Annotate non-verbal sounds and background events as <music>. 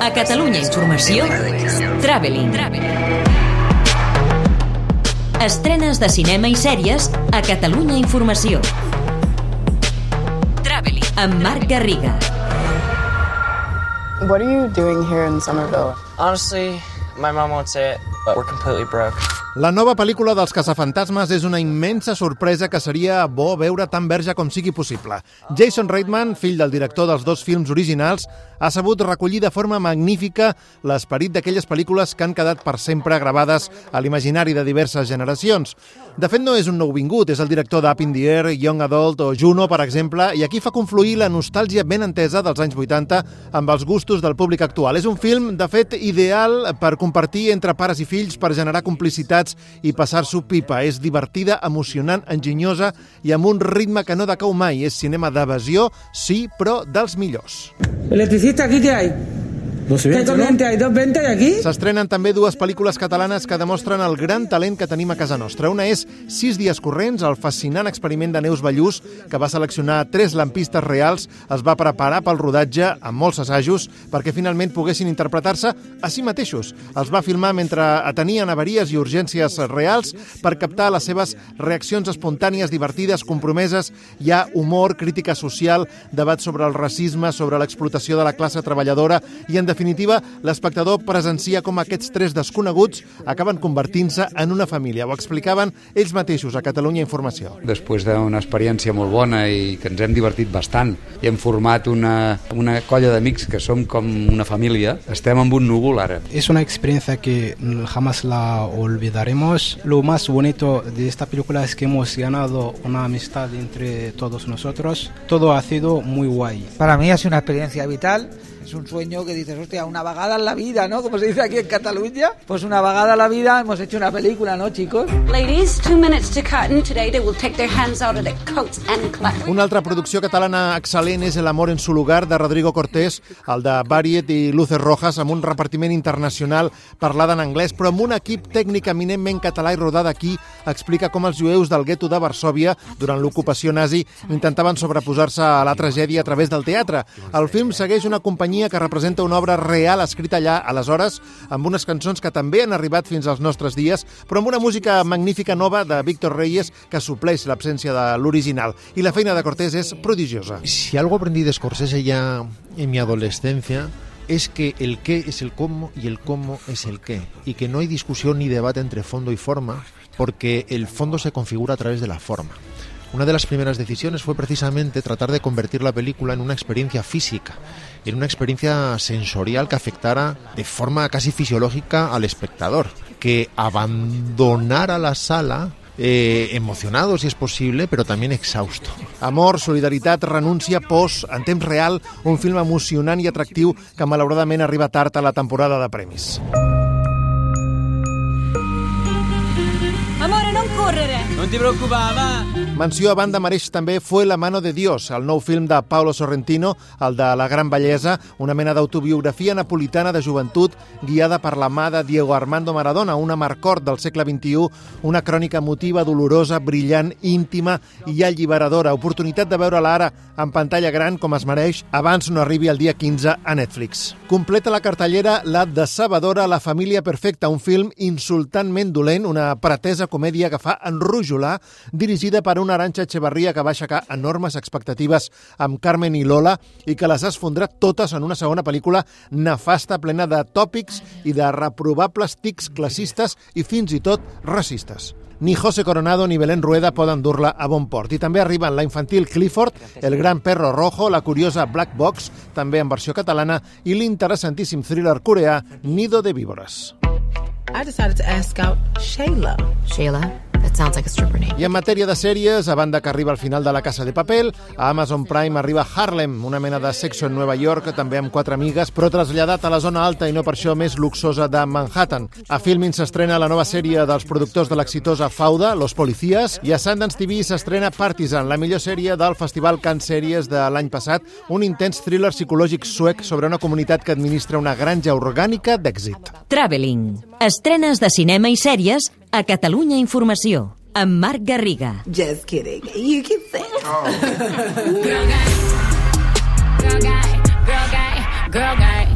A Catalunya Informació, Traveling. Estrenes de cinema i sèries a Catalunya Informació. Traveling. Amb Marc Garriga. What are you doing here in Somerville? Honestly, my mom won't say it, but we're completely broke. La nova pel·lícula dels caçafantasmes és una immensa sorpresa que seria bo veure tan verge com sigui possible. Jason Reitman, fill del director dels dos films originals, ha sabut recollir de forma magnífica l'esperit d'aquelles pel·lícules que han quedat per sempre gravades a l'imaginari de diverses generacions. De fet, no és un nou vingut, és el director d'Up in the Air, Young Adult o Juno, per exemple, i aquí fa confluir la nostàlgia ben entesa dels anys 80 amb els gustos del públic actual. És un film, de fet, ideal per compartir entre pares i fills, per generar complicitat amics i passar-s'ho pipa. És divertida, emocionant, enginyosa i amb un ritme que no decau mai. És cinema d'evasió, sí, però dels millors. Electricista, aquí què hay? No sé ¿Qué corriente hay? ¿220 hay aquí? S'estrenen també dues pel·lícules catalanes que demostren el gran talent que tenim a casa nostra. Una és Sis dies corrents, el fascinant experiment de Neus Ballús, que va seleccionar tres lampistes reals, es va preparar pel rodatge amb molts assajos perquè finalment poguessin interpretar-se a si mateixos. Els va filmar mentre atenien avaries i urgències reals per captar les seves reaccions espontànies, divertides, compromeses. Hi ha humor, crítica social, debat sobre el racisme, sobre l'explotació de la classe treballadora i, en definitiva, l'espectador presencia com aquests tres desconeguts acaben convertint-se en una família. Ho explicaven ells mateixos a Catalunya Informació. Després d'una experiència molt bona i que ens hem divertit bastant i hem format una, una colla d'amics que som com una família, estem amb un núvol ara. Es una experiencia que jamás la olvidaremos. Lo más bonito de esta película es que hemos ganado una amistad entre todos nosotros. Todo ha sido muy guay. Para mí ha sido una experiencia vital. Es un sueño que dices, hostia, una vagada en la vida, ¿no? Como se dice aquí en Cataluña. Pues una vagada en la vida, hemos hecho una película, ¿no, chicos? Ladies, two minutes to curtain. Today they will take their hands out of their coats and clap. Una altra producció catalana excel·lent és El amor en su lugar, de Rodrigo Cortés, el de Bariet i Luces Rojas, amb un repartiment internacional parlada en anglès, però amb un equip tècnic eminentment català i rodada aquí, explica com els jueus del gueto de Varsòvia, durant l'ocupació nazi, intentaven sobreposar-se a la tragèdia a través del teatre. El film segueix una companyia que representa una obra real escrita allà, aleshores, amb unes cançons que també han arribat fins als nostres dies, però amb una música magnífica nova de Víctor Reyes que supleix l'absència de l'original. I la feina de Cortés és prodigiosa. Si algo aprendí de Scorsese ya en mi adolescencia es que el qué es el cómo y el cómo es el qué, y que no hay discusión ni debate entre fondo y forma, porque el fondo se configura a través de la forma. Una de las primeras decisiones fue precisamente tratar de convertir la película en una experiencia física, en una experiencia sensorial que afectara de forma casi fisiológica al espectador, que abandonara la sala eh, emocionado, si és possible, però també exhausto. Amor, solidaritat, renúncia, pors, en temps real, un film emocionant i atractiu que malauradament arriba tard a la temporada de premis. Ti preoccupare, va! Menció a banda mereix també Fue la mano de Dios, el nou film de Paolo Sorrentino, el de La gran bellesa, una mena d'autobiografia napolitana de joventut guiada per la mà de Diego Armando Maradona, una marcort del segle XXI, una crònica emotiva, dolorosa, brillant, íntima i alliberadora. Oportunitat de veure-la ara en pantalla gran com es mereix abans no arribi el dia 15 a Netflix. Completa la cartellera La decebedora La família perfecta, un film insultantment dolent, una pretesa comèdia que fa enrojolar, dirigida per una Aranxa Echeverria que va aixecar enormes expectatives amb Carmen i Lola i que les ha esfondrat totes en una segona pel·lícula nefasta, plena de tòpics i de reprobables tics classistes i fins i tot racistes. Ni José Coronado ni Belén Rueda poden dur-la a bon port. I també arriben la infantil Clifford, el gran perro rojo, la curiosa Black Box, també en versió catalana, i l'interessantíssim thriller coreà Nido de víbores. I decided to ask out Shayla. Shayla? That sounds like a stripper name. I en matèria de sèries, a banda que arriba al final de La Casa de Papel, a Amazon Prime arriba Harlem, una mena de sexo en Nova York, també amb quatre amigues, però traslladat a la zona alta i no per això més luxosa de Manhattan. A Filmin s'estrena la nova sèrie dels productors de l'exitosa Fauda, Los Policías, i a Sundance TV s'estrena Partisan, la millor sèrie del Festival Cannes Sèries de l'any passat, un intens thriller psicològic suec sobre una comunitat que administra una granja orgànica d'èxit. Traveling. Estrenes de cinema i sèries a Catalunya Informació, amb Marc Garriga. Just kidding. You keep saying... Oh. <laughs> girl guy, girl guy, girl guy, girl guy.